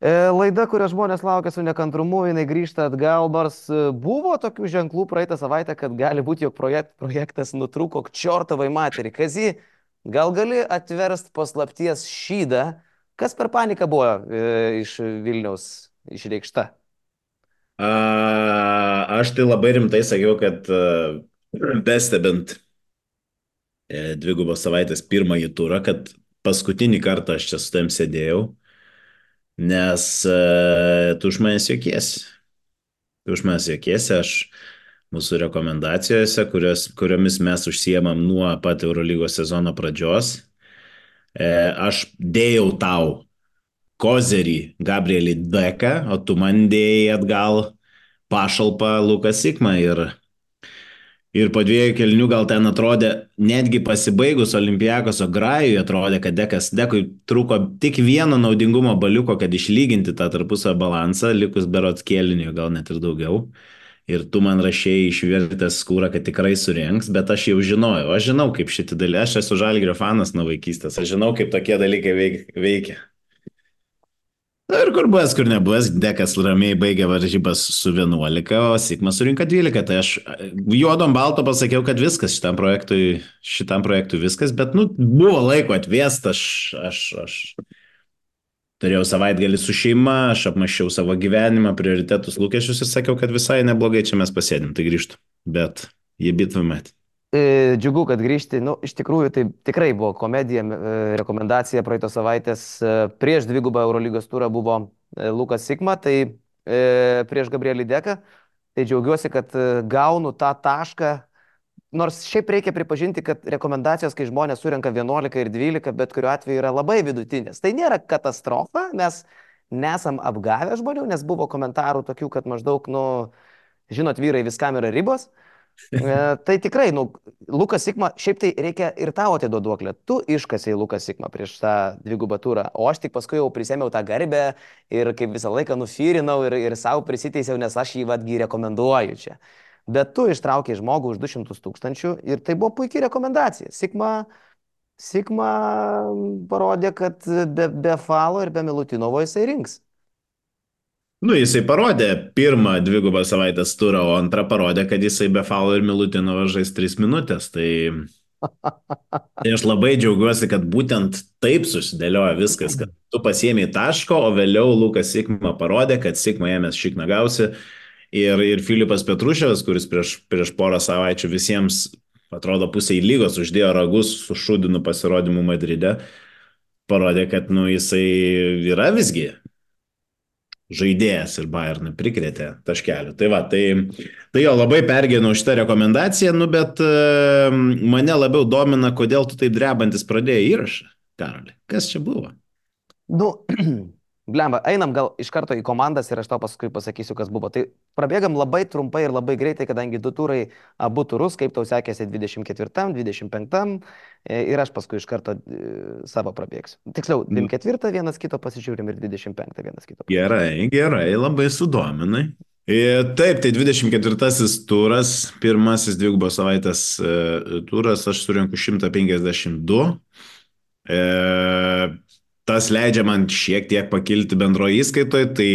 E, Laida, kurią žmonės laukia su nekantrumu, jinai grįžta atgal, nors e, buvo tokių ženklų praeitą savaitę, kad gali būti, jog projekt, projektas nutrūko kčiortavai materiai. Kazy, gal gali atverst paslapties šydą, kas per paniką buvo e, iš Vilniaus išreikšta? A, aš tai labai rimtai sakiau, kad a, bestebint e, dvigubos savaitės pirmąjį turą, kad paskutinį kartą aš čia su tam sėdėjau, nes a, tu už manęs jokiesi. Tu už manęs jokiesi, aš mūsų rekomendacijose, kurios, kuriomis mes užsiemam nuo pat Eurolygos sezono pradžios, e, aš dėjau tau kozerį Gabrielį Deką, o tu man dėjai atgal pašalpą Lukas Sikmą ir, ir po dviejų kelnių gal ten atrodė, netgi pasibaigus Olimpijakos Ograjui atrodė, kad Dekas Dekui trūko tik vieno naudingumo baliuko, kad išlyginti tą tarpusą balansą, likus berots kelnių, gal net ir daugiau. Ir tu man rašėjai išvirtęs skūrą, kad tikrai surinks, bet aš jau žinojau, aš žinau, kaip šitie dalykai, aš esu žalgrio fanas nuo vaikystės, aš žinau, kaip tokie dalykai veikia. Na ir kur buvęs, kur nebuvęs, Dekas ramiai baigė varžybas su 11, o Sigmas surinka 12. Tai aš juodom balto pasakiau, kad viskas šitam projektui, šitam projektui viskas, bet, nu, buvo laiko atvėst, aš, aš, aš turėjau savaitgalį su šeima, aš apmaščiau savo gyvenimą, prioritetus, lūkesčius ir sakiau, kad visai neblogai čia mes pasėdim, tai grįžtų. Bet jie bitvamėt. E, džiugu, kad grįžti. Nu, iš tikrųjų, tai tikrai buvo komedija, e, rekomendacija praeitos savaitės. E, prieš dvigubą Eurolygos turą buvo Lukas Sigma, tai prieš Gabrielį Deką. Tai džiaugiuosi, kad gaunu tą tašką. Nors šiaip reikia pripažinti, kad rekomendacijos, kai žmonės surenka 11 ir 12, bet kuriuo atveju yra labai vidutinės. Tai nėra katastrofa, mes nesam apgavę žmonių, nes buvo komentarų tokių, kad maždaug, nu, žinot, vyrai viskam yra ribos. E, tai tikrai, nu, Lukas Sikma, šiaip tai reikia ir tavo atiduoduoklę. Tu iškasiai Lukas Sikma prieš tą dvigubą turą, o aš tik paskui jau prisėmiau tą garbę ir kaip visą laiką nufyrinau ir, ir savo prisiteisiau, nes aš jį vadgi rekomenduoju čia. Bet tu ištraukiai žmogų už 200 tūkstančių ir tai buvo puikia rekomendacija. Sikma, Sikma parodė, kad be, be falo ir be Milutinovo jisai rinks. Nu, jisai parodė pirmą dvigubą savaitės turą, o antrą parodė, kad jisai be falo ir Milutino žais 3 minutės. Tai... tai aš labai džiaugiuosi, kad būtent taip susidėlioja viskas, kad tu pasiemi taško, o vėliau Lukas Sikma parodė, kad Sikma ėmės šikna gausi. Ir, ir Filipas Petruševas, kuris prieš, prieš porą savaičių visiems, atrodo, pusiai lygos uždėjo ragus su šūdinu pasirodymu Madride, parodė, kad nu, jisai yra visgi žaidėjas ir Bayernui prikrėtė taškelių. Tai va, tai, tai jo labai pergėnau šitą rekomendaciją, nu bet uh, mane labiau domina, kodėl tu taip drebantis pradėjai įrašą, Karoli. Kas čia buvo? Nu, Blemba, einam gal iš karto į komandas ir aš tau paskui pasakysiu, kas buvo. Tai prabėgam labai trumpai ir labai greitai, kadangi du turai, abu turus, kaip tau sekėsi 24, 25 e, ir aš paskui iš karto e, savo prabėgsiu. Tiksliau, 24 mm. vienas kito pasižiūrim ir 25 vienas kito. Pasižiūrim. Gerai, gerai, labai sudominai. E, taip, tai 24 turas, pirmasis dvigubos savaitės turas, aš surinku 152. E, tas leidžia man šiek tiek pakilti bendroje įskaitoje, tai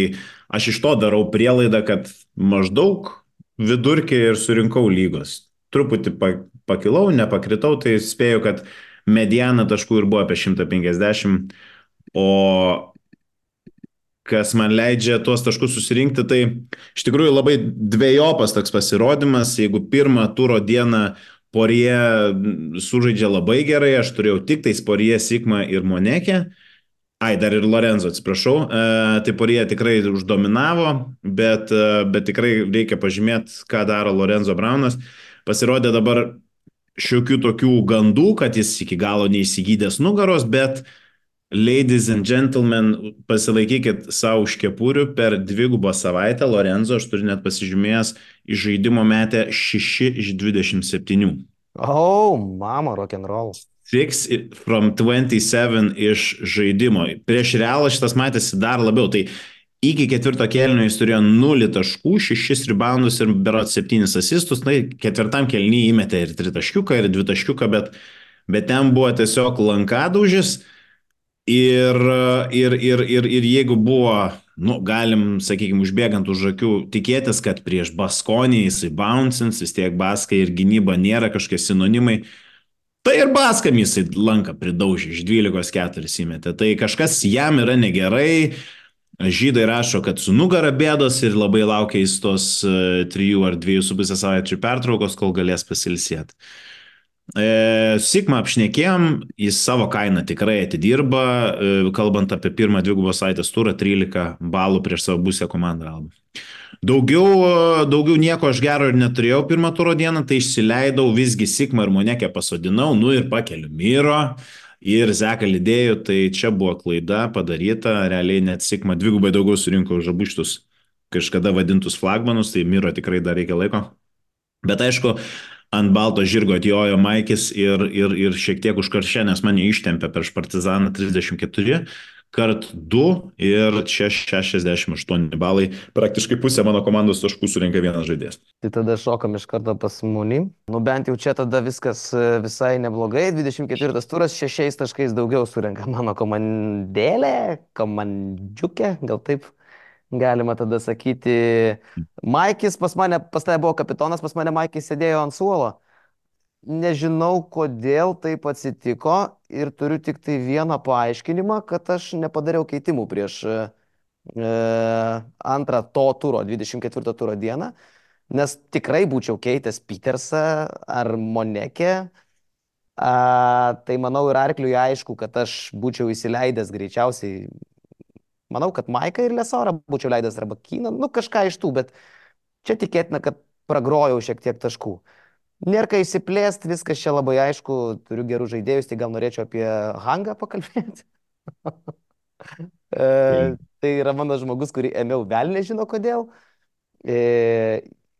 aš iš to darau prielaidą, kad maždaug vidurkį ir surinkau lygos. Truputį pakilau, nepakritau, tai spėjau, kad mediana taškų ir buvo apie 150, o kas man leidžia tuos taškus susirinkti, tai iš tikrųjų labai dviejopas toks pasirodymas, jeigu pirmą turo dieną Porie sužaidžia labai gerai, aš turėjau tik tais Porie, Sigma ir Monekė, Ai, dar ir Lorenzo, atsiprašau. E, tai porie tikrai uždominavo, bet, e, bet tikrai reikia pažymėti, ką daro Lorenzo Braunas. Pasirodė dabar šiokių tokių gandų, kad jis iki galo neįsigydęs nugaros, bet ladies and gentlemen, pasilaikykit savo už kepurių per dvigubą savaitę. Lorenzo, aš turiu net pasižymėjęs, iš žaidimo metė 6 iš 27. O, oh, mama, rock and roll. 6 from 27 iš žaidimo. Prieš realą šitas matėsi dar labiau. Tai iki ketvirto kelnio jis turėjo 0 taškų, 6 reboundus ir berot 7 asistus. Na, ketvirtam kelnyje įmetė ir 3 taškiuką, ir 2 taškiuką, bet, bet ten buvo tiesiog lankadaužis. Ir, ir, ir, ir, ir jeigu buvo, nu, galim, sakykime, užbėgant už akių, tikėtis, kad prieš Baskonį jisai bouncins, vis tiek Baskai ir gynyba nėra kažkokie sinonimai, tai ir Baskam jisai lanką pridaužė, iš 12-4 įmetė. Tai kažkas jam yra negerai, Žydai rašo, kad su nugara bėdos ir labai laukia jis tos e, trijų ar dviejų su pusę savaičių pertraukos, kol galės pasilsėti. E, Sigma apšnekėjom, jis savo kainą tikrai atidirba, e, kalbant apie pirmą dvigubos savaitės turą, 13 balų prieš savo būsę komandą Alba. Daugiau, daugiau nieko aš gero ir neturėjau pirmą turo dieną, tai išsileidau visgi Sigma ir Monekę pasodinau, nu ir pakeliu Myro ir Zeką lydėjau, tai čia buvo klaida padaryta, realiai net Sigma dvigubai daugiau surinko už abu šitus kažkada vadintus flagmanus, tai Myro tikrai dar reikia laiko. Bet aišku, ant balto žirgo atjojo Maikis ir, ir, ir šiek tiek užkaršė, nes mane ištempė prieš Partizaną 34 kart 2 ir čia 68 balai. Praktiškai pusė mano komandos taškų surinka vienas žaidėjas. Tai tada šokam iš karto pas Mūnį. Nu bent jau čia tada viskas e, visai neblogai. 24 turas, 6 taškais daugiau surinka mano komandėlė, komandžiukė, gal taip galima tada sakyti. Maikis pas mane, pas tai buvo kapitonas, pas mane Maikis sėdėjo ant suolo. Nežinau, kodėl taip atsitiko ir turiu tik tai vieną paaiškinimą, kad aš nepadariau keitimų prieš e, antrą to turo, 24 turo dieną, nes tikrai būčiau keitęs Petersą ar Monekę. A, tai manau ir arkliui aišku, kad aš būčiau įsileidęs greičiausiai Manau, kad Maiką ir Lesorą būčiau leidęs arba Kyną, nu kažką iš tų, bet čia tikėtina, kad pragrojau šiek tiek taškų. Nėra ką įsiplėst, viskas čia labai aišku, turiu gerų žaidėjus, tai gal norėčiau apie Hangą pakalbėti. e, tai yra mano žmogus, kurį ėmiau vėl nežino kodėl. E,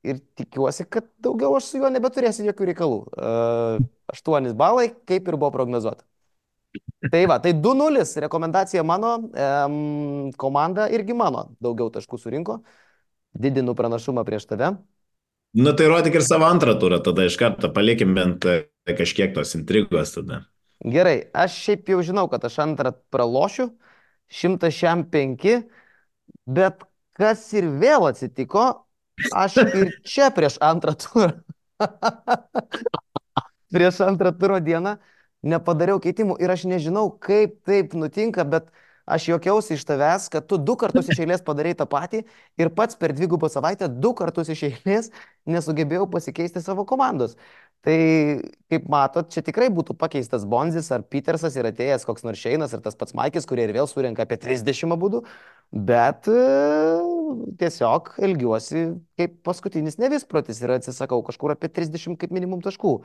ir tikiuosi, kad daugiau aš su juo nebeturėsiu jokių reikalų. E, 8 balai, kaip ir buvo prognozuota. Tai va, tai 2-0 rekomendacija mano, um, komanda irgi mano daugiau taškų surinko, didinu pranašumą prieš tave. Nu tai rodyk ir savo antrą turą, tada iš karto palikim bent e, kažkiek tos intrigos tada. Gerai, aš šiaip jau žinau, kad aš antrą pralošiu, 105, bet kas ir vėl atsitiko, aš ir čia prieš antrą turą. prieš antrą turo dieną nepadariau keitimų ir aš nežinau, kaip taip nutinka, bet aš jokiausi iš tavęs, kad tu du kartus iš eilės padarai tą patį ir pats per dvigubą savaitę du kartus iš eilės nesugebėjau pasikeisti savo komandos. Tai, kaip matot, čia tikrai būtų pakeistas Bonzis ar Petersas ir atėjęs koks nors Šeinas ir tas pats Maikis, kurie ir vėl surenka apie 30 būdų, bet e, tiesiog elgiuosi kaip paskutinis nevisprotis ir atsisakau kažkur apie 30 kaip minimum taškų.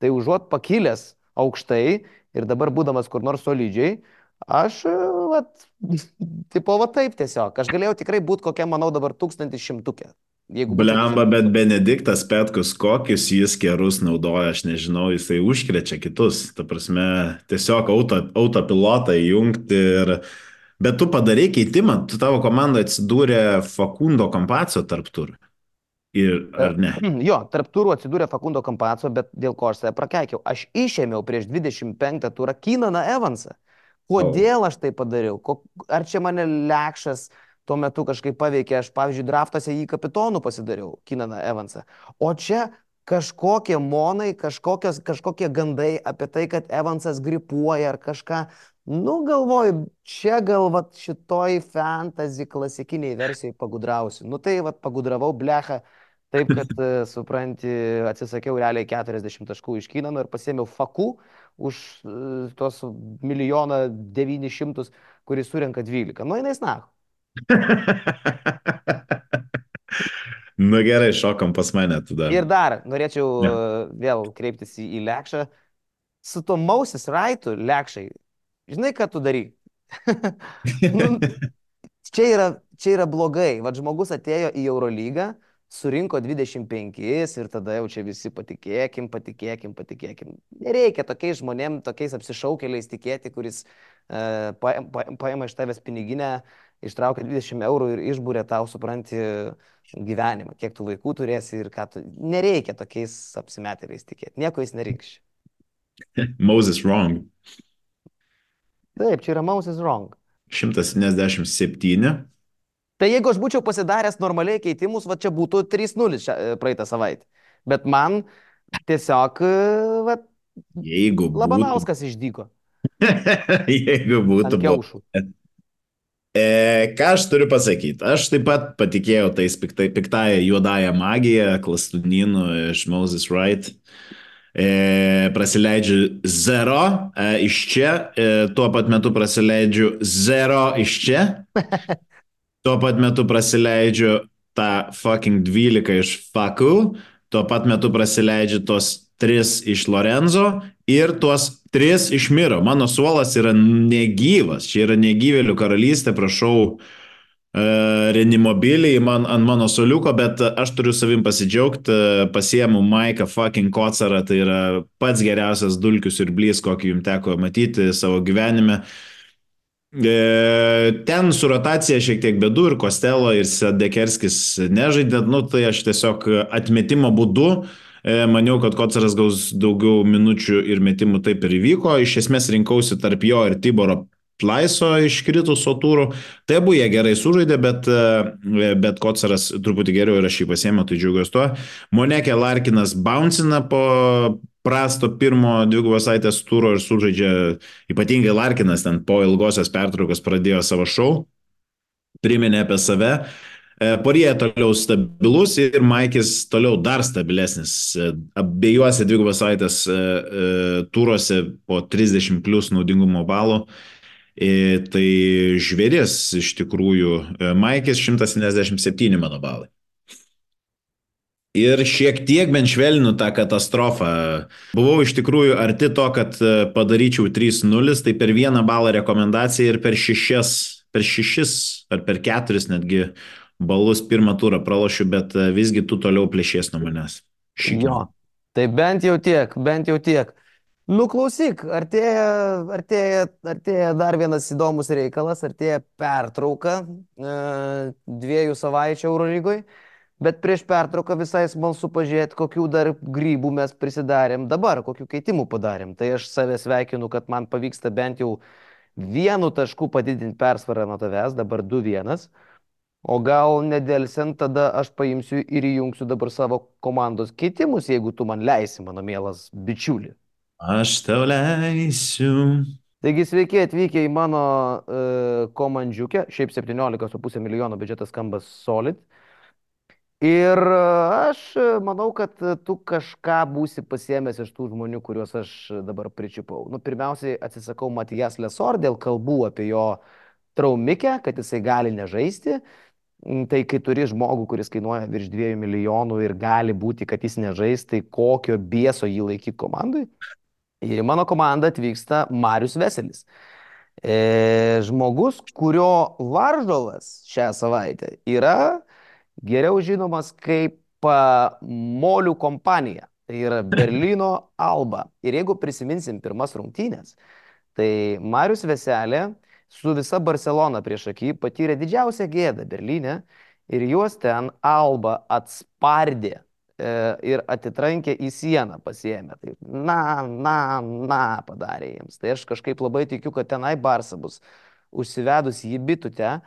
Tai užuot pakilęs aukštai ir dabar būdamas kur nors solidžiai, aš, vat, tipo, va taip tiesiog, aš galėjau tikrai būti kokia, manau, dabar tūkstantis šimtukė. Blemba, bet Benediktas Petkus, kokius jis gerus naudoja, aš nežinau, jisai užkrečia kitus. Ta prasme, tiesiog auto, autopilotą įjungti ir... Bet tu padarai keitimą, tu tavo komanda atsidūrė Fakundo kompacijo tarp turų. Ir ar ne? Jo, tarp turų atsidūrė Fakundo Kampaco, bet dėl ko aš save prakeikiau. Aš išėmiau prieš 25 turą Kynaną Evansą. Kodėl aš tai padariau? Ar čia mane lekšas tuo metu kažkaip paveikė? Aš, pavyzdžiui, draftuose jį kapitonų pasidariau, Kynaną Evansą. O čia kažkokie monai, kažkokie gandai apie tai, kad Evansas gripuoja ar kažką. Nu, galvoju, čia galvat šitoj fantasy klasikiniai versijai pagudrausiu. Nu tai vad pagudravau, blecha, Taip, kad, e, supranti, atsisakiau realiai 40 taškų iš Kinano ir pasėmiau fakų už e, tos milijoną 900, kuris surenka 12. Nu, jinai snako. nu gerai, šokam pas mane tada. Ir dar norėčiau ja. E, vėl kreiptis į, į Lekšą. Su to Mausis Raitu, Lekšai, žinai, ką tu darai? nu, čia, yra, čia yra blogai. Vad žmogus atėjo į Eurolygą surinko 25 ir tada jau čia visi patikėkim, patikėkim, patikėkim. Nereikia tokiais žmonėm, tokiais apsišaukėliais tikėti, kuris uh, paima iš tavęs piniginę, ištraukia 20 eurų ir išbūrė tau, supranti, gyvenimą, kiek tu vaikų turėsi ir ką tu. Nereikia tokiais apsimetėliais tikėti. Nieko jis nereikš. Moses wrong. Taip, čia yra Moses Wrong. 177. Tai jeigu aš būčiau pasidaręs normaliai keitimus, va čia būtų 3-0 šią- e, praeitą savaitę. Bet man tiesiog, e, va, Jeigu būtų, Labanauskas išdyko jeigu būtų kiaušų. E, ką aš turiu pasakyti? Aš taip pat patikėjau tais piktai, piktąją juodąją magiją, klastunynų iš Moses Wright. E, prasileidžiu 0 e, iš čia, e, tuo pat metu prasileidžiu 0 iš čia, tuo pat metu prasileidžiu tą fucking 12 iš fakų, tuo pat metu prasileidžiu tos 3 iš Lorenzo ir tuos 3 iš Miro. Mano suolas yra negyvas, čia yra negyvėlių karalystė, prašau renimobiliai man, ant mano soliuko, bet aš turiu savim pasidžiaugti, pasiemu Maiką fucking Kocarą, tai yra pats geriausias dulkius ir blys, kokį jums teko matyti savo gyvenime. E, Ten su rotacija šiek tiek bėdų ir Kostelo ir Sedekerskis nežaidė, nu tai aš tiesiog atmetimo būdu e, maniau, kad Kocaras gaus daugiau minučių ir metimų taip ir įvyko. Iš esmės rinkausi tarp jo ir Tiboro Plaiso iškritusio turų. Tai abu jie gerai sužaidė, bet, e, bet Kocaras truputį geriau ir aš jį pasėmiau, tai džiaugiuosi tuo. Monekė Larkinas bouncina po prasto pirmo dvigubos saitės turo ir sužaidžia ypatingai Larkinas ten po ilgosios pertraukos pradėjo savo šou, priminė apie save. E, Porie toliau stabilus ir Maikis toliau dar stabilesnis. E, Abiejuose dvigubos savaitės turuose po 30 plus naudingumo balų. E, Tai žvėris iš tikrųjų, e, Maikis 177 mano balai. Ir šiek tiek bent švelninu tą katastrofą. Buvau iš tikrųjų arti to, kad e, padaryčiau 3-0, tai per vieną balą rekomendaciją ir per šešias, per šešis ar per keturis netgi balus pirmą turą pralašiu, bet e, visgi tu toliau plėšies nuo manęs. Jo, tai bent jau tiek, bent jau tiek. Nu, klausyk, artėja, artėja, artėja dar vienas įdomus reikalas, artėja pertrauka e, dviejų savaičių Eurolygoj, bet prieš pertrauką visai smalsu pažiūrėti, kokių dar grybų mes prisidarėm dabar, kokių keitimų padarėm. Tai aš save sveikinu, kad man pavyksta bent jau vienu tašku padidinti persvarą nuo tavęs, dabar 2-1. O gal nedėlsiant, tada aš paimsiu ir įjungsiu dabar savo komandos keitimus, jeigu tu man leisi, mano mielas bičiuli. Aš tau leisiu. Taigi sveiki atvykę į mano uh, komandžiukę, šiaip 17,5 milijono biudžetas skamba solid. Ir uh, aš manau, kad tu kažką būsi pasiemęs iš tų žmonių, kuriuos aš dabar pričipau. Nu, pirmiausiai atsisakau Matijas Lesor dėl kalbų apie jo traumikę, kad jisai gali nežaisti. Tai kai turi žmogų, kuris kainuoja virš 2 milijonų ir gali būti, kad jis nežais, tai kokio bieso jį laikyti komandai? Ir į mano komandą atvyksta Marius Veselis. E, žmogus, kurio varžovas šią savaitę yra geriau žinomas kaip Molių kompanija. Tai yra Berlyno Alba. Ir jeigu prisiminsim pirmas rungtynės, tai Marius Veselė su visa Barcelona prieš akį patyrė didžiausią gėdą Berlyne ir juos ten Alba atspardė ir atitrankė į sieną pasiemė. Tai na, na, na padarė jiems. Tai aš kažkaip labai tikiu, kad tenai Barsa bus užsivedus į bitutę,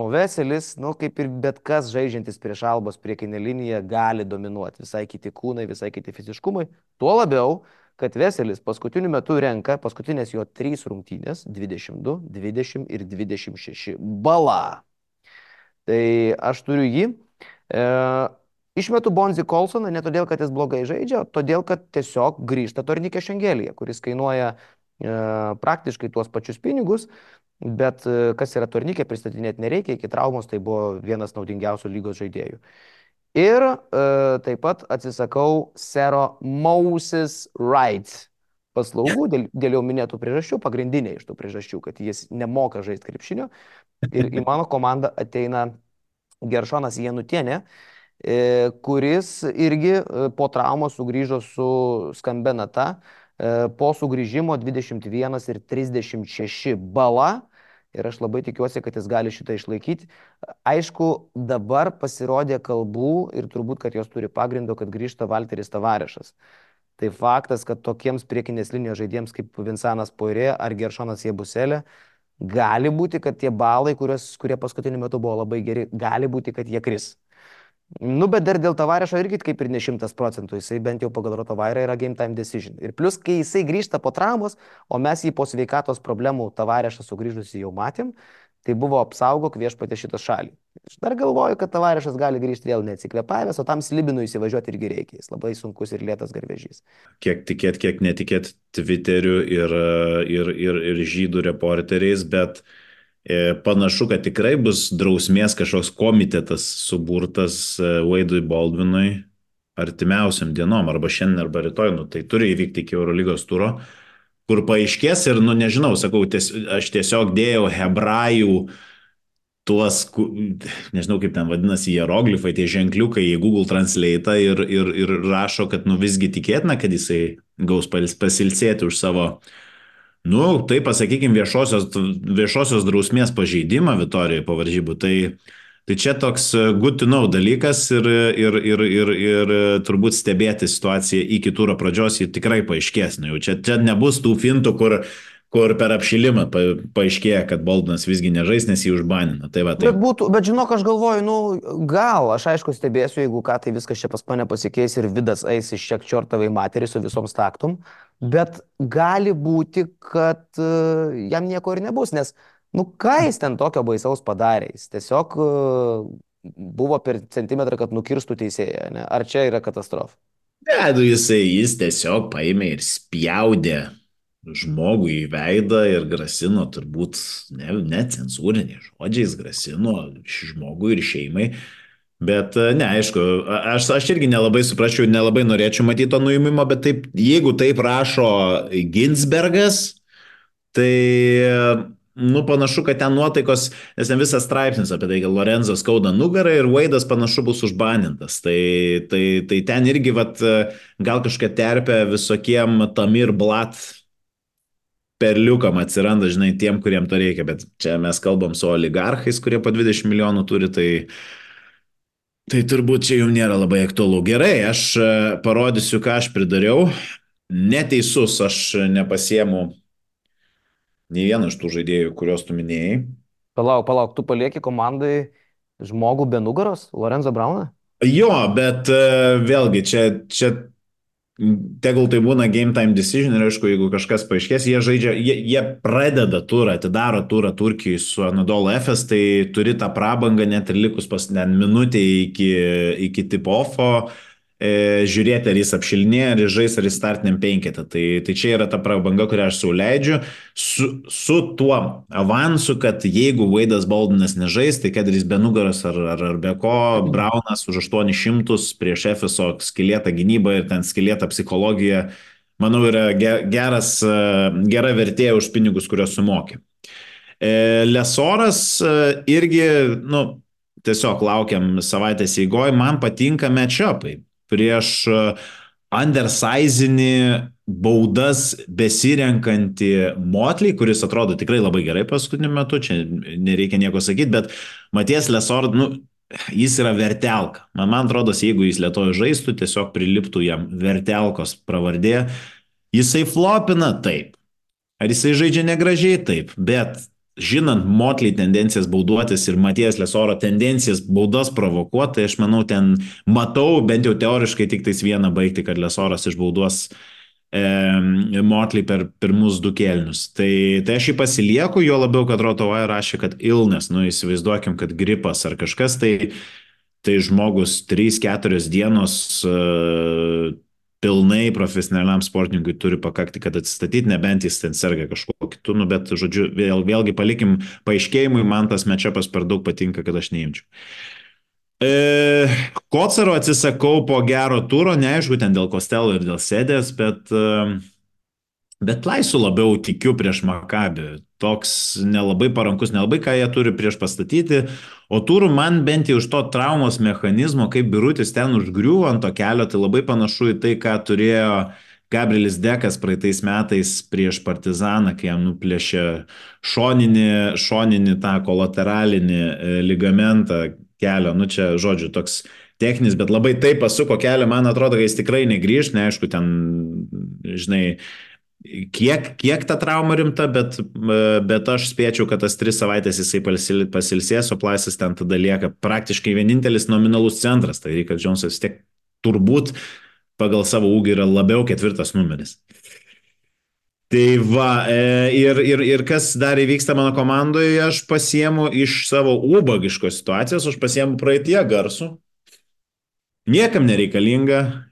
o Veselis, nu kaip ir bet kas žaidžiantis prieš Albos priekinę liniją, gali dominuoti. Visai kiti kūnai, visai kiti fiziškumai. Tuo labiau, kad Veselis paskutiniu metu renka paskutinės jo trys rungtynės - 22, 20 ir 26 balą. Tai aš turiu jį. E, Išmetu Bonzi Kolsoną ne todėl, kad jis blogai žaidžia, todėl, kad tiesiog grįžta Tornikė Šengelija, kuris kainuoja praktiškai tuos pačius pinigus, bet e, kas yra Tornikė pristatinėti nereikia, iki traumos tai buvo vienas naudingiausių lygos žaidėjų. Ir e, taip pat atsisakau Sero Moses Wright paslaugų dėl, dėl jau minėtų priežasčių, pagrindinė iš tų priežasčių, kad jis nemoka žaisti krepšinio ir į mano komandą ateina Geršonas Janutienė, kuris irgi po traumos sugrįžo su skambia nata, po sugrįžimo 21 ir 36 bala. Ir aš labai tikiuosi, kad jis gali šitą išlaikyti. Aišku, dabar pasirodė kalbų ir turbūt, kad jos turi pagrindo, kad grįžta Valteris Tavarešas. Tai faktas, kad tokiems priekinės linijos žaidėjams kaip Vinsanas Poirė ar Geršonas Jebuselė, gali būti, kad tie balai, kurios, kurie paskutiniu metu buvo labai geri, gali būti, kad jie kris. Nu, bet dar dėl tavarešo irgi kaip ir ne šimtas procentų, jisai bent jau pagal rotovairą yra game time decision. Ir plus, kai jisai grįžta po traumos, o mes jį po sveikatos problemų tavarešą sugrįžusi jau matėm, tai buvo apsaugok viešpatė šitą šalį. Aš dar galvoju, kad tavarešas gali grįžti vėl neatsikvėpavęs, o tam slibinui įsivažiuoti irgi reikia. Jis labai sunkus ir lėtas garvežys. Kiek tikėt, kiek netikėt Twitteriu ir, ir, ir, ir žydų reporteriais, bet uh, panašu, kad tikrai bus drausmės kažkoks komitetas suburtas e, Wade'ui Baldwinui artimiausiam dienom, arba šiandien, arba rytoj, nu, tai turi įvykti iki Eurolygos turo, kur paaiškės ir, nu nežinau, sakau, ties, aš tiesiog dėjau hebrajų tuos, nežinau kaip ten vadinasi, hieroglifai, tie ženkliukai į Google Translate ir, ir, ir rašo, kad nu visgi tikėtina, kad jisai gaus pasilsėti už savo uh, nu, tai pasakykime, viešosios, viešosios drausmės pažeidimą Vitorijoje po varžybų, tai, tai čia toks good to know dalykas ir, ir, ir, ir, ir turbūt stebėti situaciją iki turo pradžios, ji tikrai paaiškės. Nu, čia, čia nebus tų fintų, kur kur per apšilimą pa, paaiškėja, kad Boldonas visgi nežais, nes jį užbanino. Tai va, tai... Bet, būtų, bet žinok, aš galvoju, nu, gal, aš aišku stebėsiu, jeigu ką, tai viskas čia pas mane pasikeis ir vidas eis iš šiek čiortavai materį su visom staktum, bet gali būti, kad uh, jam nieko ir nebus, nes, nu, ką jis ten tokio baisaus padarė, jis tiesiog uh, buvo per centimetrą, kad nukirstų teisėją, ne? ar čia yra katastrofa? Ne, nu jisai, jis tiesiog paėmė ir spjaudė žmogui į veidą ir grasino turbūt ne, ne cenzūriniais žodžiais, grasino žmogui ir šeimai. Bet ne, aišku, aš, aš irgi nelabai suprasčiau, nelabai norėčiau matyti to nuimimo, bet taip, jeigu taip rašo Ginsbergas, tai, nu, panašu, kad ten nuotaikos, nes ten visas straipsnis apie tai, kad Lorenzo skauda nugarą ir Vaidas panašu bus užbanintas. Tai, tai, tai ten irgi, vat, gal kažkokia terpė visokiem Tamir Blat perliukam atsiranda, žinai, tiem, kuriem to reikia, bet čia mes kalbam su oligarchais, kurie po 20 milijonų turi, tai, tai turbūt čia jums nėra labai aktualu. Gerai, aš e, parodysiu, ką aš pridariau. Neteisus, aš nepasiemu nei vieno iš tų žaidėjų, kuriuos tu minėjai. Palauk, palauk, tu palieki komandai žmogų be nugaros, Lorenzo Brauną? Jo, bet uh, vėlgi, čia, čia tegul tai būna game time decision ir aišku, jeigu kažkas paaiškės, jie žaidžia, jie, jie pradeda turą, atidaro turą Turkijai su Anadolu FS, tai turi tą prabangą net ir likus pas net minutę iki, iki tip-offo. e, žiūrėti, ar jis apšilinėja, ar jis žais, ar jis startiniam penketą. Tai, tai čia yra ta prabanga, kurią aš sauliaidžiu, su, su tuo avansu, kad jeigu Vaidas Baldinas nežais, tai kad jis be nugaros ar, ar, ar be ko, Braunas už 800 prieš Efeso skilėtą gynybą ir ten skilėtą psichologiją, manau, yra geras, gera vertė už pinigus, kuriuos sumokė. E, Lesoras e, irgi, nu, tiesiog laukiam savaitės įgoj, man patinka matchupai prieš e, undersizinį baudas besirenkantį Motley, kuris atrodo tikrai labai gerai paskutiniu metu, čia nereikia nieko sakyti, bet Maties Lesord, nu, jis yra vertelka. Man, man atrodo, jeigu jis lietojo žaistų, tiesiog priliptų jam vertelkos pravardė. Jisai flopina taip. Ar jisai žaidžia negražiai taip, bet žinant Motley tendencijas bauduotis ir Matijas Lesoro tendencijas baudas provokuoti, tai aš manau, ten matau bent jau teoriškai tik tais vieną baigti, kad Lesoras išbauduos e, Motley per pirmus du kelnius. Tai, tai aš jį pasilieku, jo labiau, kad Rotovai rašė, kad ilnes, nu įsivaizduokim, kad gripas ar kažkas, tai, tai žmogus 3-4 dienos e, pilnai profesionaliam sportininkui turi pakakti, kad atsistatyti, nebent jis ten serga kažkuo kitu, nu, bet, žodžiu, vėl, vėlgi palikim paaiškėjimui, man tas mečapas per daug patinka, kad aš neimčiau. E, Kocaro atsisakau po gero turo, neaišku, ten dėl Kostelo ir dėl Sėdės, bet, e, bet Laisų labiau tikiu prieš Makabį toks nelabai parankus, nelabai ką jie turi prieš pastatyti. O turų man bent jau iš to traumos mechanizmo, kaip birutis ten užgriuvo ant to kelio, tai labai panašu į tai, ką turėjo Gabrielis Dekas praeitais metais prieš Partizaną, kai jam nuplėšė šoninį, šoninį tą kolateralinį e, ligamentą kelio. Nu čia, žodžiu, toks techninis, bet labai taip pasuko kelią, man atrodo, kad jis tikrai negrįž, neaišku, ten, žinai, kiek, kiek ta trauma rimta, bet, bet aš spėčiau, kad tas tris savaitės jisai pasilsės, o Plaisas ten tada lieka praktiškai vienintelis nominalus centras. Tai Rikas Džonsas vis tiek turbūt pagal savo ūgį yra labiau ketvirtas numeris. Tai va, e, ir, ir, ir kas dar įvyksta mano komandoje, aš pasiemu iš savo ubagiškos situacijos, aš pasiemu praeitie garsų. Niekam nereikalinga,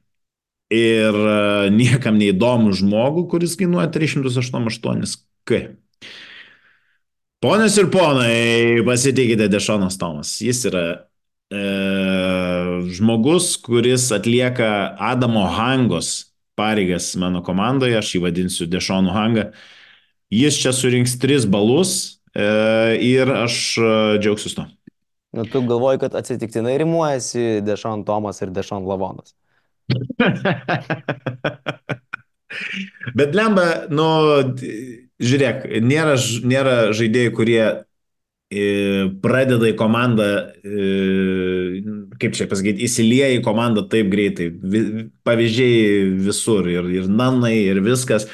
ir e, niekam neįdomų žmogų, kuris kainuoja 388 K. Ponios ir ponai, pasitikite Dešonas Tomas. Jis yra e, žmogus, kuris atlieka Adamo Hangos pareigas mano komandoje, aš jį vadinsiu Dešonu Hangą. Jis čia surinks tris balus e, ir aš e, džiaugsiu to. Nu, tu galvoji, kad atsitiktinai rimuojasi Dešon Tomas ir Dešon Lavonas. Bet lemba, nu, žiūrėk, nėra, nėra žaidėjų, kurie e, pradeda į komandą, e, kaip čia pasakyti, įsilieja į komandą taip greitai. Pavyzdžiai visur ir, ir nanai ir viskas.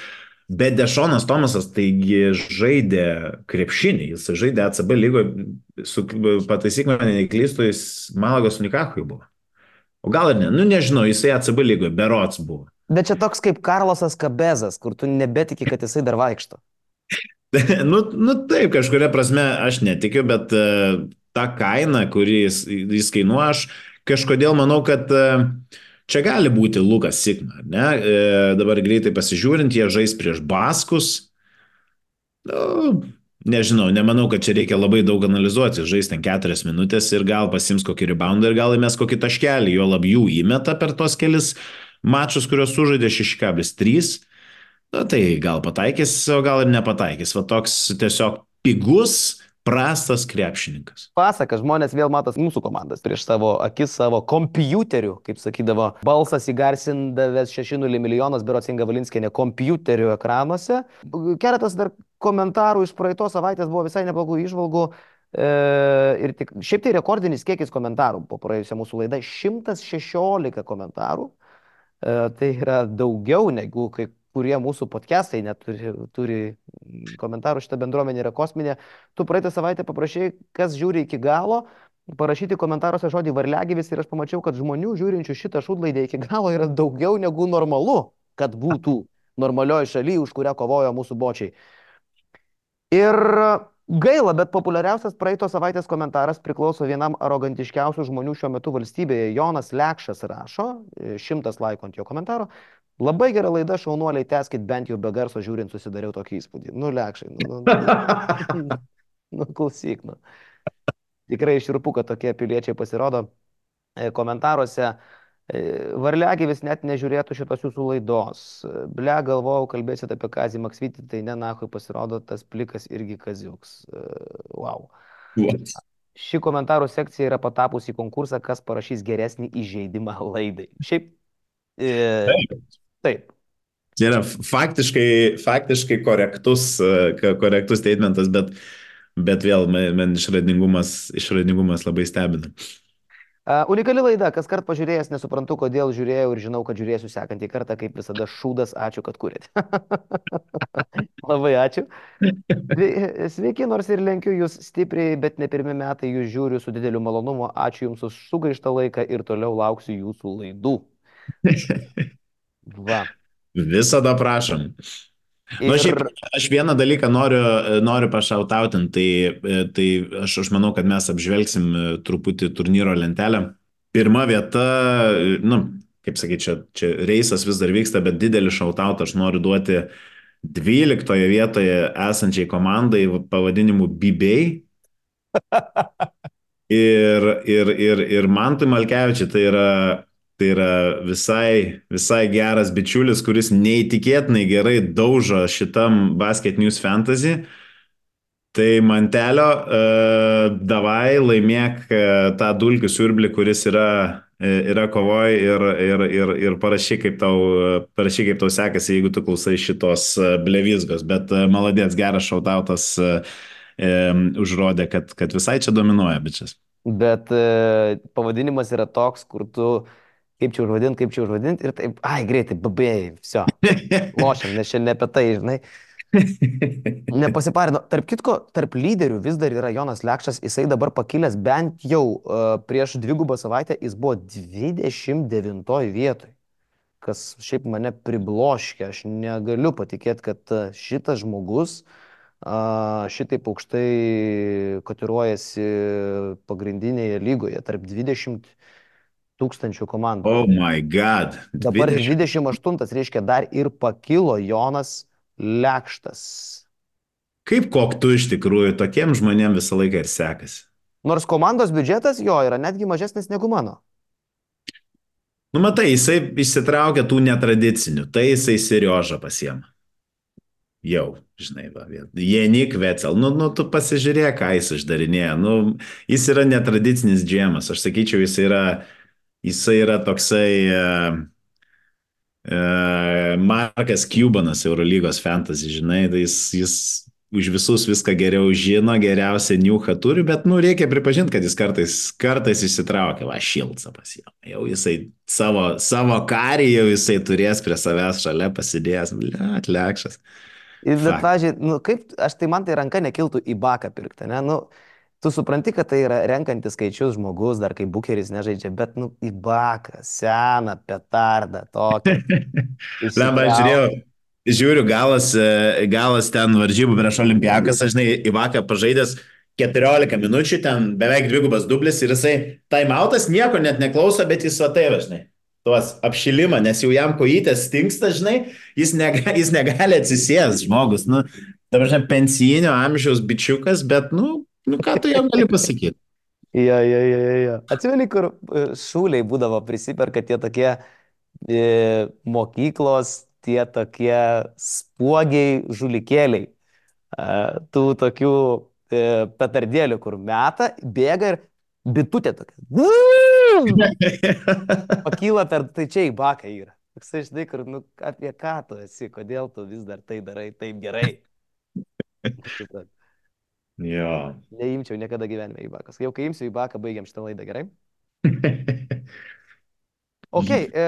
Bet Dešonas Tomasas taigi žaidė krepšinį, jis žaidė ACB lygoje, pataisyk mane neklystu, jis Malagos Unikachui buvo. O gal ir ne, nu nežinau, jisai ACB lygoje, berots buvo. Bet čia toks kaip Karlosas Kabezas, kur tu nebetiki, kad jisai dar vaikšto. nu, nu taip, kažkuria prasme aš netikiu, bet uh, ta kaina, kurį jis, jis kainuoja, aš kažkodėl manau, kad uh, čia gali būti Lukas Sigma. Ne? Uh, dabar greitai pasižiūrint, jie žais prieš Baskus. Nu, Nežinau, nemanau, kad čia reikia labai daug analizuoti, žais ten keturias minutės ir gal pasims kokį reboundą ir gal įmes kokį taškelį, jo labiau įmeta per tos kelis mačus, kuriuos sužaidė 6,3. Na tai gal pataikys, o gal ir nepataikys. Va toks tiesiog pigus, prastas krepšininkas. Pasakas, žmonės vėl matos mūsų komandas prieš savo akis, savo kompiuterių, kaip sakydavo, balsas įgarsindavęs 6,0 milijonas, berocinga Valinskė, ne kompiuterių ekranuose. Keletas dar komentarų iš praeitos savaitės buvo visai neblogų išvalgų. E, ir tik, šiaip tai rekordinis kiekis komentarų po praėjusią mūsų laidą - 116 komentarų. E, tai yra daugiau negu kai kurie mūsų podcastai neturi turi komentarų, šitą bendruomenę yra kosminė. Tu praeitą savaitę paprašai, kas žiūri iki galo, parašyti komentaruose žodį varliagyvis ir aš pamačiau, kad žmonių žiūrinčių šitą šūdlaidę iki galo yra daugiau negu normalu, kad būtų normalioje šalyje, už kurią kovojo mūsų bočiai. Ir gaila, bet populiariausias praeitos savaitės komentaras priklauso vienam arogantiškiausių žmonių šiuo metu valstybėje. Jonas Lekšas rašo, šimtas laikų ant jo komentaro. Labai gera laida, šaunuoliai, teskit bent jau be garso žiūrint, susidariau tokį įspūdį. Nu, Lekšai, nu, nu, nu, nu klausyk, nu. Tikrai iširpu, kad tokie piliečiai pasirodo e, komentaruose. E, Varliagyvis net nežiūrėtų šitos jūsų laidos. Ble, galvojau, kalbėsit apie Kazį Maksvitį, tai nenahui pasirodo tas plikas irgi Kaziuks. E, wow. What? Ši komentarų sekcija yra patapusi į konkursą, kas parašys geresnį įžeidimą laidai. Šiaip. E, taip. taip. Tai yra faktiškai, faktiškai korektus, e, korektus statementas, bet, bet vėl man išradingumas, išradingumas labai stebina. Uh, unikali laida, kas kart pažiūrėjęs, nesuprantu, kodėl žiūrėjau ir žinau, kad žiūrėsiu sekantį kartą, kaip visada šūdas, ačiū, kad kūrėte. Labai ačiū. Sveiki, nors ir lenkiu jūs stipriai, bet ne pirmie metai jūs žiūriu su dideliu malonumu. Ačiū jums už sugaištą laiką ir toliau lauksiu jūsų laidų. Va. Visada prašom. Ir... Na, šiaip, aš vieną dalyką noriu, noriu pašautautinti, tai, tai aš, aš manau, kad mes apžvelgsim truputį turnyro lentelę. Pirma vieta, nu, kaip sakyti, čia, čia reisas vis dar vyksta, bet didelį šautautą aš noriu duoti 12 vietoje esančiai komandai pavadinimu Bibei. Ir, ir, ir, ir Mantui Malkevičiui tai yra Tai yra visai, visai geras bičiulis, kuris neįtikėtinai gerai daužo šitam Basket News Fantasy. Tai mantelio, uh, davai laimėk uh, tą dulkių siurblį, kuris yra, uh, yra kovoj ir, ir, ir, ir parašy, kaip tau, uh, parašy, kaip tau sekasi, jeigu tu klausai šitos uh, blevizgos. Bet uh, maladės, geras šautautas uh, um, užrodė, kad, kad visai čia dominuoja bičias. bet e, pavadinimas yra toks, kur tu kaip čia užvadinti, kaip čia užvadinti ir taip, ai, greitai, babėjai, viso, lošiam, nes šiandien apie tai, žinai. Nepasiparino. Tarp kitko, tarp lyderių vis dar yra Jonas Lekšas, jisai dabar pakilęs bent jau uh, prieš dvigubą savaitę, jis buvo 29 vietoje, kas šiaip mane pribloškia. Aš negaliu patikėti, kad uh, šitas žmogus uh, šitaip aukštai kotiruojasi pagrindinėje lygoje, tarp 20 tūkstančių komandų. Oh my god. Dabar 28, reiškia, dar ir pakilo Jonas Lekštas. Kaip koktu iš tikrųjų, tokiem žmonėm visą laiką ir sekasi. Nors komandos biudžetas jo yra netgi mažesnis negu mano. Nu, matai, jisai išsitraukia tų netradicinių, tai jisai Siriožą pasiema. Jau, žinai, va, Jenik Vecel, nu, nu, tu pasižiūrėk, ką jis išdarinėja. Nu, jis yra netradicinis džemas, aš sakyčiau, jis yra, jisai yra toksai... Uh, Markas Cubanas Eurolygos fantasy, žinai, tai jis, jis už visus viską geriau žino, geriausią niuchą turi, bet, nu, reikia pripažinti, kad jis kartais, kartais įsitraukia, va, šilcą pas jį. Jau jisai savo, savo karį jau jisai turės prie savęs šalia pasidėjęs, ble, atlekšas. Ir, bet, pažiūrėjau, nu, kaip, aš tai man tai ranka nekiltų į baką pirkti, ne, nu, tu supranti, kad tai yra renkantis skaičius žmogus, dar kaip bukeris nežaidžia, bet, nu, į baką, seną petardą, tokį. Lemba, žiūrėjau, žiūriu, galas, e, galas ten varžybų prieš olimpiakas, aš žinai, į baką pažaidęs 14 minučių, ten beveik dvigubas dublis ir jisai taimautas nieko net neklauso, bet jis va tai, žinai tuos apšilimą, nes jau jam kojytės stinksta, žinai, jis, nega, jis negali atsisės žmogus, nu, dabar pensijinio amžiaus bičiukas, bet, nu, Nu, ką tu jam gali pasakyti? Jo, jo, jo, jo. Atsimeni, kur e, šūliai būdavo prisiperka tie tokie e, mokyklos, tie tokie spuogiai žulikėliai. E, tų tokių e, petardėlių, kur meta, bėga ir bitutė tokia. Pakyla per, tai čia į baką yra. Toksai, žinai, kur, nu, apie ką tu esi, kodėl tu vis dar tai darai taip gerai. Jo. Neimčiau niekada gyvenime į baką. Jau kai imsiu į baką, baigiam šitą laidą, gerai? Ok, e,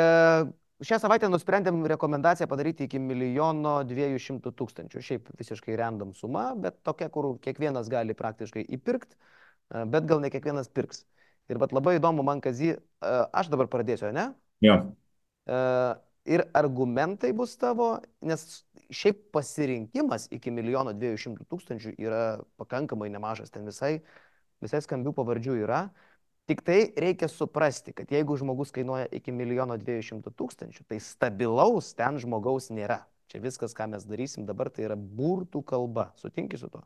šią savaitę nusprendėm rekomendaciją padaryti iki milijono dviejų šimtų tūkstančių. Šiaip visiškai random suma, bet tokia, kur kiekvienas gali praktiškai įpirkti, e, bet gal ne kiekvienas pirks. Ir bet labai įdomu man, kazy, e, aš dabar pradėsiu, ne? Jo. E, ir argumentai bus tavo, nes šiaip pasirinkimas iki milijono dviejų šimtų tūkstančių yra pakankamai nemažas, ten visai, visai skambių pavardžių yra. Tik tai reikia suprasti, kad jeigu žmogus kainuoja iki milijono dviejų šimtų tūkstančių, tai stabilaus ten žmogaus nėra. Čia viskas, ką mes darysim dabar, tai yra burtų kalba. Sutinki su tuo?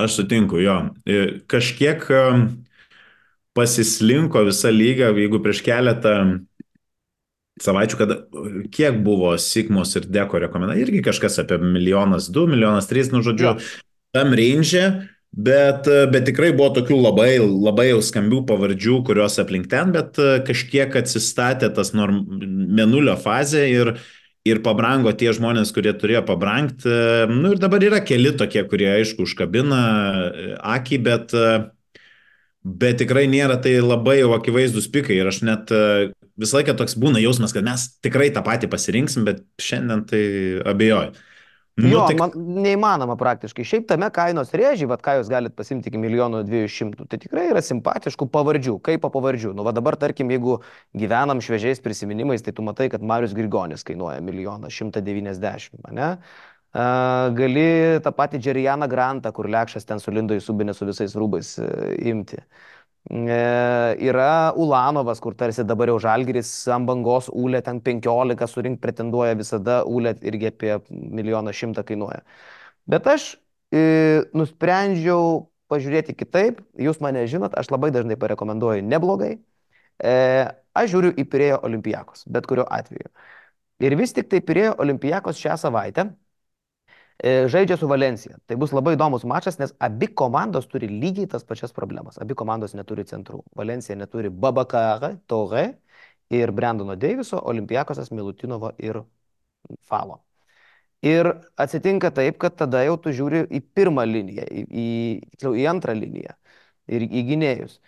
Aš sutinku, jo. Kažkiek pasislinko visa lyga, jeigu prieš keletą savaičių, kada kiek buvo Sigmos ir Deko rekomendacija, irgi kažkas apie milijonas, du, milijonas, trys, nu žodžiu, ja. tam range, bet, bet tikrai buvo tokių labai, labai jau skambių pavardžių, kurios aplink ten, bet kažkiek atsistatė tas norm, menulio fazė ir, ir pabrango tie žmonės, kurie turėjo pabrangti. Nu ir dabar yra keli tokie, kurie aišku užkabina akį, bet Bet tikrai nėra tai labai jau akivaizdus pikai ir aš net visą laiką toks būna jausmas, kad mes tikrai tą patį pasirinksim, bet šiandien tai abejoju. Nu, jo, tik... man neįmanoma praktiškai. Šiaip tame kainos rėžiai, vad ką jūs galite pasimti iki milijonų dviejų šimtų, tai tikrai yra simpatiškų pavardžių. Kaip po pavardžių? Nu, va dabar, tarkim, jeigu gyvenam šviežiais prisiminimais, tai tu matai, kad Marius Grigonis kainuoja milijoną šimtą devyniasdešimt, ne? Uh, gali tą patį Džerijaną Grantą, kur lekšas ten sulindo į subinę su visais rūbais uh, imti. Uh, yra Ulanovas, kur tarsi dabar jau Žalgiris ant bangos Ulė ten 15 surinkti pretenduoja visada, Ulė irgi apie milijoną šimtą kainuoja. Bet aš e, nusprendžiau pažiūrėti kitaip, jūs mane žinot, aš labai dažnai parekomenduoju neblogai. E, aš žiūriu į Pirėjo olimpijakos, bet kuriuo atveju. Ir vis tik tai Pirėjo olimpijakos šią savaitę E, žaidžia su Valencija. Tai bus labai įdomus mačas, nes abi komandos turi lygiai tas pačias problemas. Abi komandos neturi centrų. Valencija neturi Babakar, Torre ir Brandono Deiviso, Olimpijakosas Milutinovo ir Falo. Ir atsitinka taip, kad tada jau tu žiūri į pirmą liniją, į, į, tiksliau, į antrą liniją ir į gynėjus.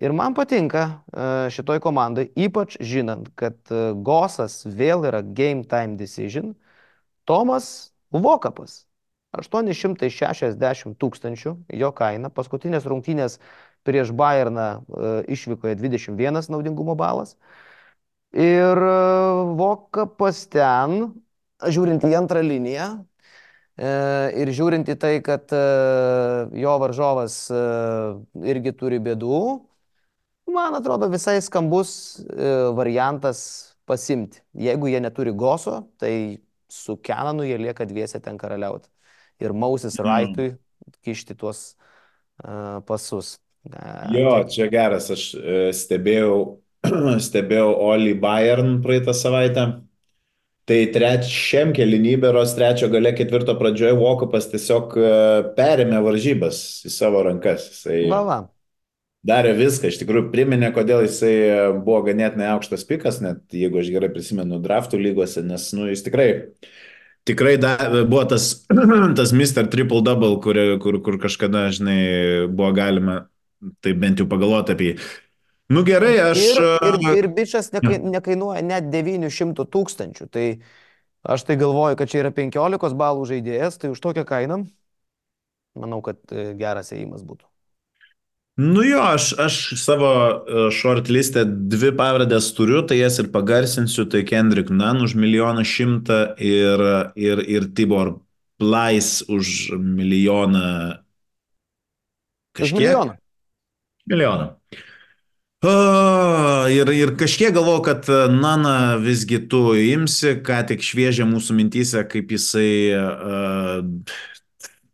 Ir man patinka e, šitoj komandai, ypač žinant, kad e, Gosas vėl yra game time decision, Tomas Vokapas 860 tūkstančių jo kaina, paskutinės rungtynės prieš Bayerną e, išvykoje 21 naudingumo balas. Ir Vokapas ten, žiūrint į antrą liniją, ir žiūrint į tai, kad jo varžovas irgi turi bėdų, man atrodo visai skambus variantas pasimti. Jeigu jie neturi goso, tai su Kenanu jie lieka dviese ten karaliauti. Ir Mausis mm. Raitui kišti tuos uh, pasus. Uh, jo, tai... čia geras, aš uh, stebėjau, stebėjau Oli Bayern praeitą savaitę. Tai trečiam kelinybėros trečio gale ketvirto pradžioje Vokupas tiesiog perėmė varžybas į savo rankas. Jisai va, va. Darė viską, iš tikrųjų priminė, kodėl jisai buvo ganėtinai aukštas pikas, net jeigu aš gerai prisimenu draftų lygose, nes nu, jis tikrai, tikrai da, buvo tas, tas Mr. Triple Double, kur, kur, kur kažkada, žinai, buvo galima tai bent jau pagalvoti apie jį. Nu gerai, aš. Ir, ir, ir bičias nekai, nekainuoja net 900 tūkstančių. Tai aš tai galvoju, kad čia yra 15 balų žaidėjas, tai už tokią kainą manau, kad e, geras ėjimas būtų. Nu jo, aš, aš savo e, shortlistę dvi pavardės turiu, tai jas ir pagarsinsiu, tai Kendrick Nunn už milijoną šimtą ir, ir, ir Tibor Plais už milijoną. Kažkiek? Už milijoną. Milijoną. O, ir, ir kažkiek galvoju, kad e, Nana visgi tu imsi, ką tik šviežia mūsų mintys, kaip jisai uh,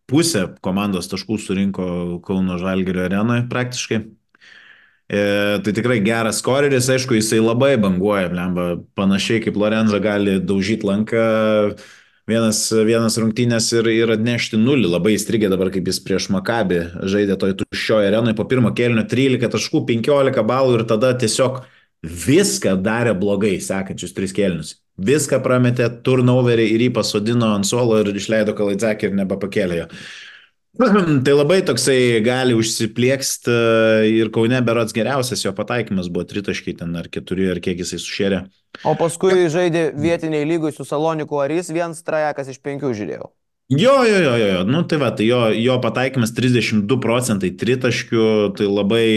pusę komandos taškų surinko Kauno Žalgirio arenoje praktiškai. E, tai tikrai geras koreris, aišku, jisai labai banguoja, blemba, panašiai kaip Lorenzo gali daužyti lanką. Vienas, vienas rungtynės ir, ir atnešti nulį. Labai įstrigė dabar, kaip jis prieš Makabį žaidė toj tuščioje arenoje po pirmo kelnio 13 taškų, 15 balų ir tada tiesiog viską darė blogai sekančius tris kelnius. Viską prametė, turnoverį ir jį pasodino ant suolo ir išleido Kalaidzakį ir nebepakėlė jo. Tai labai toksai gali užsiplieksti ir Kaune berots geriausias jo pataikymas buvo tritaškai ten ar keturi ar kiek jisai sušėrė. O paskui žaidė vietiniai lygui su Saloniku Arys, vienas trajekas iš penkių žiūrėjau. Jo, jo, jo, jo, nu tai va, tai jo, jo pataikymas 32 procentai tritaškių, tai labai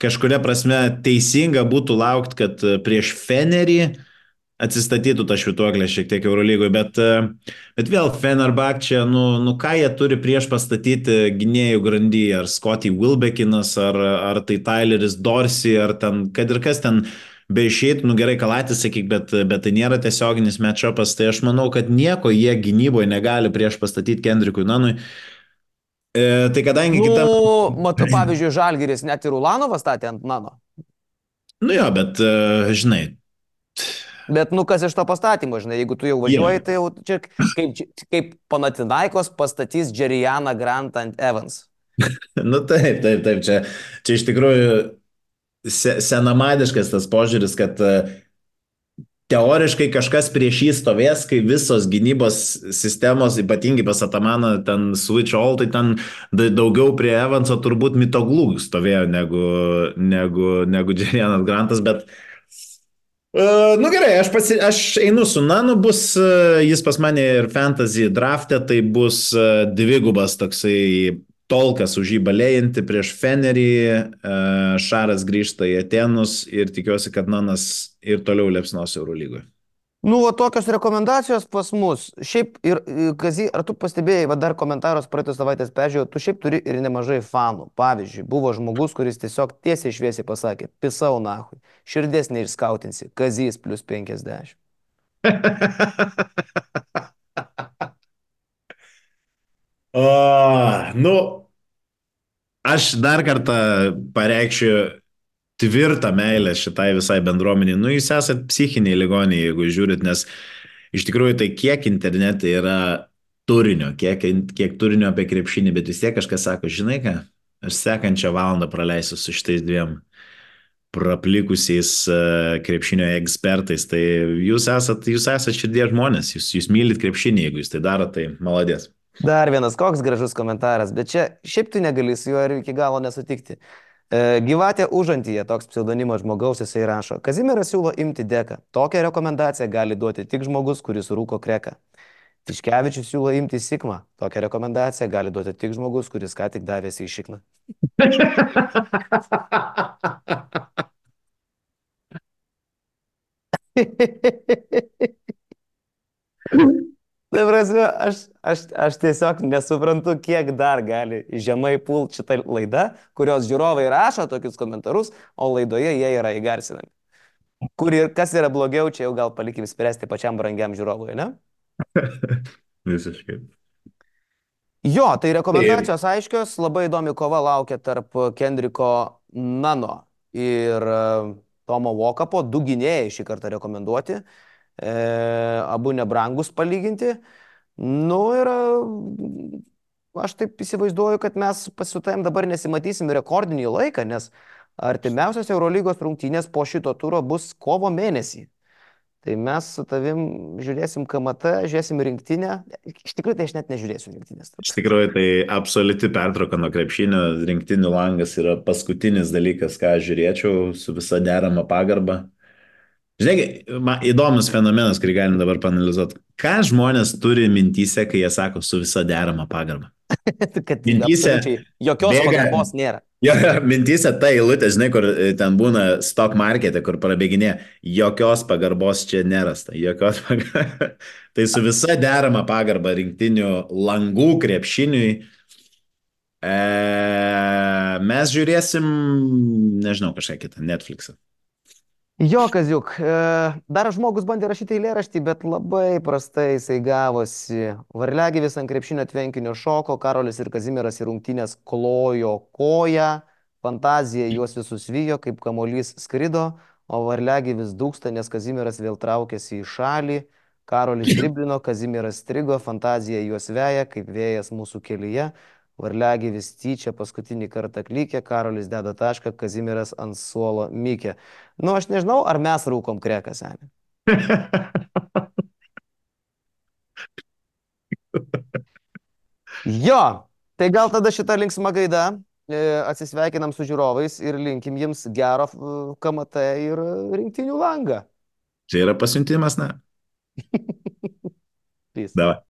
kažkuria prasme teisinga būtų laukti, kad prieš Fenerį atsistatytų tą švituoklę šiek tiek Eurolygoje, bet, e, bet vėl Fenerbahce, nu, nu ką jie turi prieš pastatyti gynėjų grandy, ar Scotty Wilbekinas, ar, ar tai Tyleris Dorsey, ar ten, kad ir kas ten be išeitų, nu gerai, Kalatis, sakyk, bet, bet tai nėra tiesioginis matchupas, tai aš manau, kad nieko jie gynyboje negali prieš pastatyti Kendrikui Nanui. E, tai kadangi nu, kitam... Matau, pavyzdžiui, Žalgiris net ir Ulanovas statė ant Nano. Nu jo, bet, uh, žinai, Bet, nu, kas iš to pastatymo, žinai, jeigu tu jau važiuoji, tai jau čia kaip, kaip Panatinaikos pastatys Džerijaną Grant ant Evans. nu taip, taip, taip, čia, čia iš tikrųjų se, senamadiškas tas požiūris, kad uh, teoriškai kažkas prieš jį stovės, kai visos gynybos sistemos, ypatingai pas Atamaną, ten switch all, tai ten daugiau prie Evanso turbūt mitoglų stovėjo negu, negu, negu Džerijanas Grantas, bet uh, Uh, nu gerai, aš, pasi, aš einu su Nanu, bus uh, jis pas mane ir fantasy draftė, tai bus uh, dvigubas toksai tolkas už jį balėjantį prieš Fenerį, uh, Šaras grįžta į Atenus ir tikiuosi, kad Nanas ir toliau liepsnos Eurolygoje. Nu, va, tokios rekomendacijos pas mus. Šiaip ir, Kazy, ar tu pastebėjai, va dar komentaros praeitos savaitės peržiūrėjau, tu šiaip turi ir nemažai fanų. Pavyzdžiui, buvo žmogus, kuris tiesiog tiesiai šviesiai pasakė, pisau nahui, širdies neišskautinsi, Kazys plus 50. o, nu, aš dar kartą pareikščiau tvirtą meilę šitai visai bendruomeniai. Nu, jūs esat psichiniai ligoniai, jeigu žiūrit, nes iš tikrųjų tai kiek internete yra turinio, kiek, kiek turinio apie krepšinį, bet vis tiek kažkas sako, žinai ką, aš sekančią valandą praleisiu su šitais dviem praplikusiais uh, krepšinio ekspertais. Tai jūs esat, jūs esat širdies žmonės, jūs, jūs mylit krepšinį, jeigu jūs tai darote, tai maladės. Dar vienas koks gražus komentaras, bet čia šiaip tu negali su juo ir iki galo nesutikti. E, Gyvatė užantyje, toks pseudonimas žmogaus, jisai rašo. Kazimieras siūlo imti deką. Tokią rekomendaciją gali duoti tik žmogus, kuris rūko kreką. Tiškevičius siūlo imti sikmą. Tokią rekomendaciją gali duoti tik žmogus, kuris ką tik davėsi į šikną. Tai prasme, aš, aš, aš tiesiog nesuprantu, kiek dar gali žemai pult šitą laidą, kurios žiūrovai rašo tokius komentarus, o laidoje jie yra įgarsinami. Kur ir kas yra blogiau, čia jau gal palikim spręsti pačiam brangiam žiūrovui, ne? Visiškai. Jo, tai rekomendacijos aiškios, labai įdomi kova laukia tarp Kendriko Nano ir e, Tomo Vokapo, du gynėjai šį kartą rekomenduoti, e, abu nebrangus palyginti. Nu ir aš taip įsivaizduoju, kad mes pasitavim dabar nesimatysim rekordinį laiką, nes artimiausios Eurolygos rungtynės po šito turo bus kovo mėnesį. Tai mes su tavim žiūrėsim KMT, žiūrėsim rinktinę. Iš tikrųjų, tai aš net nežiūrėsiu rinktinės. Iš tikrųjų, tai absoliuti pertrauka nuo krepšinio, rinktinių langas yra paskutinis dalykas, ką žiūrėčiau su visa derama pagarba. Žinai, man įdomus fenomenas, kurį galim dabar panalizuoti. Ką žmonės turi mintyse, kai jie sako su visa derama pagarba? kad Mintyse jokios bėga- pagarbos nėra. Jo, mintyse ta eilutė, žinai, kur e, ten būna stock markete, kur prabėginė, jokios pagarbos čia nerasta, jokios pagarbos. tai su visa derama pagarba rinktinių langų krepšiniui. E, mes žiūrėsim, nežinau, kažką kitą, Netflixą. Jo, Kaziuk, e, dar žmogus bandė rašyti eilėraštį, bet labai prastai jisai gavosi. Varliagyvis ant krepšinio tvenkinio šoko, Karolis ir Kazimieras į rungtynės klojo koją, fantazija juos visus vyjo, kaip kamolys skrido, o varliagyvis dūksta, nes Kazimieras vėl traukėsi į šalį. Karolis driblino, Kazimieras strigo, fantazija juos veja, kaip vėjas mūsų kelyje. Varliagyvis tyčia paskutinį kartą klikė, Karolis deda tašką, Kazimieras ant suolo mykė. Nu, aš nežinau, ar mes rūkom kreką, seniai. Jo, tai gal tada šitą linksmą gaidą e, atsisveikinam su žiūrovais ir linkim jiems gero KMT ir rinktinių langą. Čia yra pasiuntimas, na. Peace. Davai.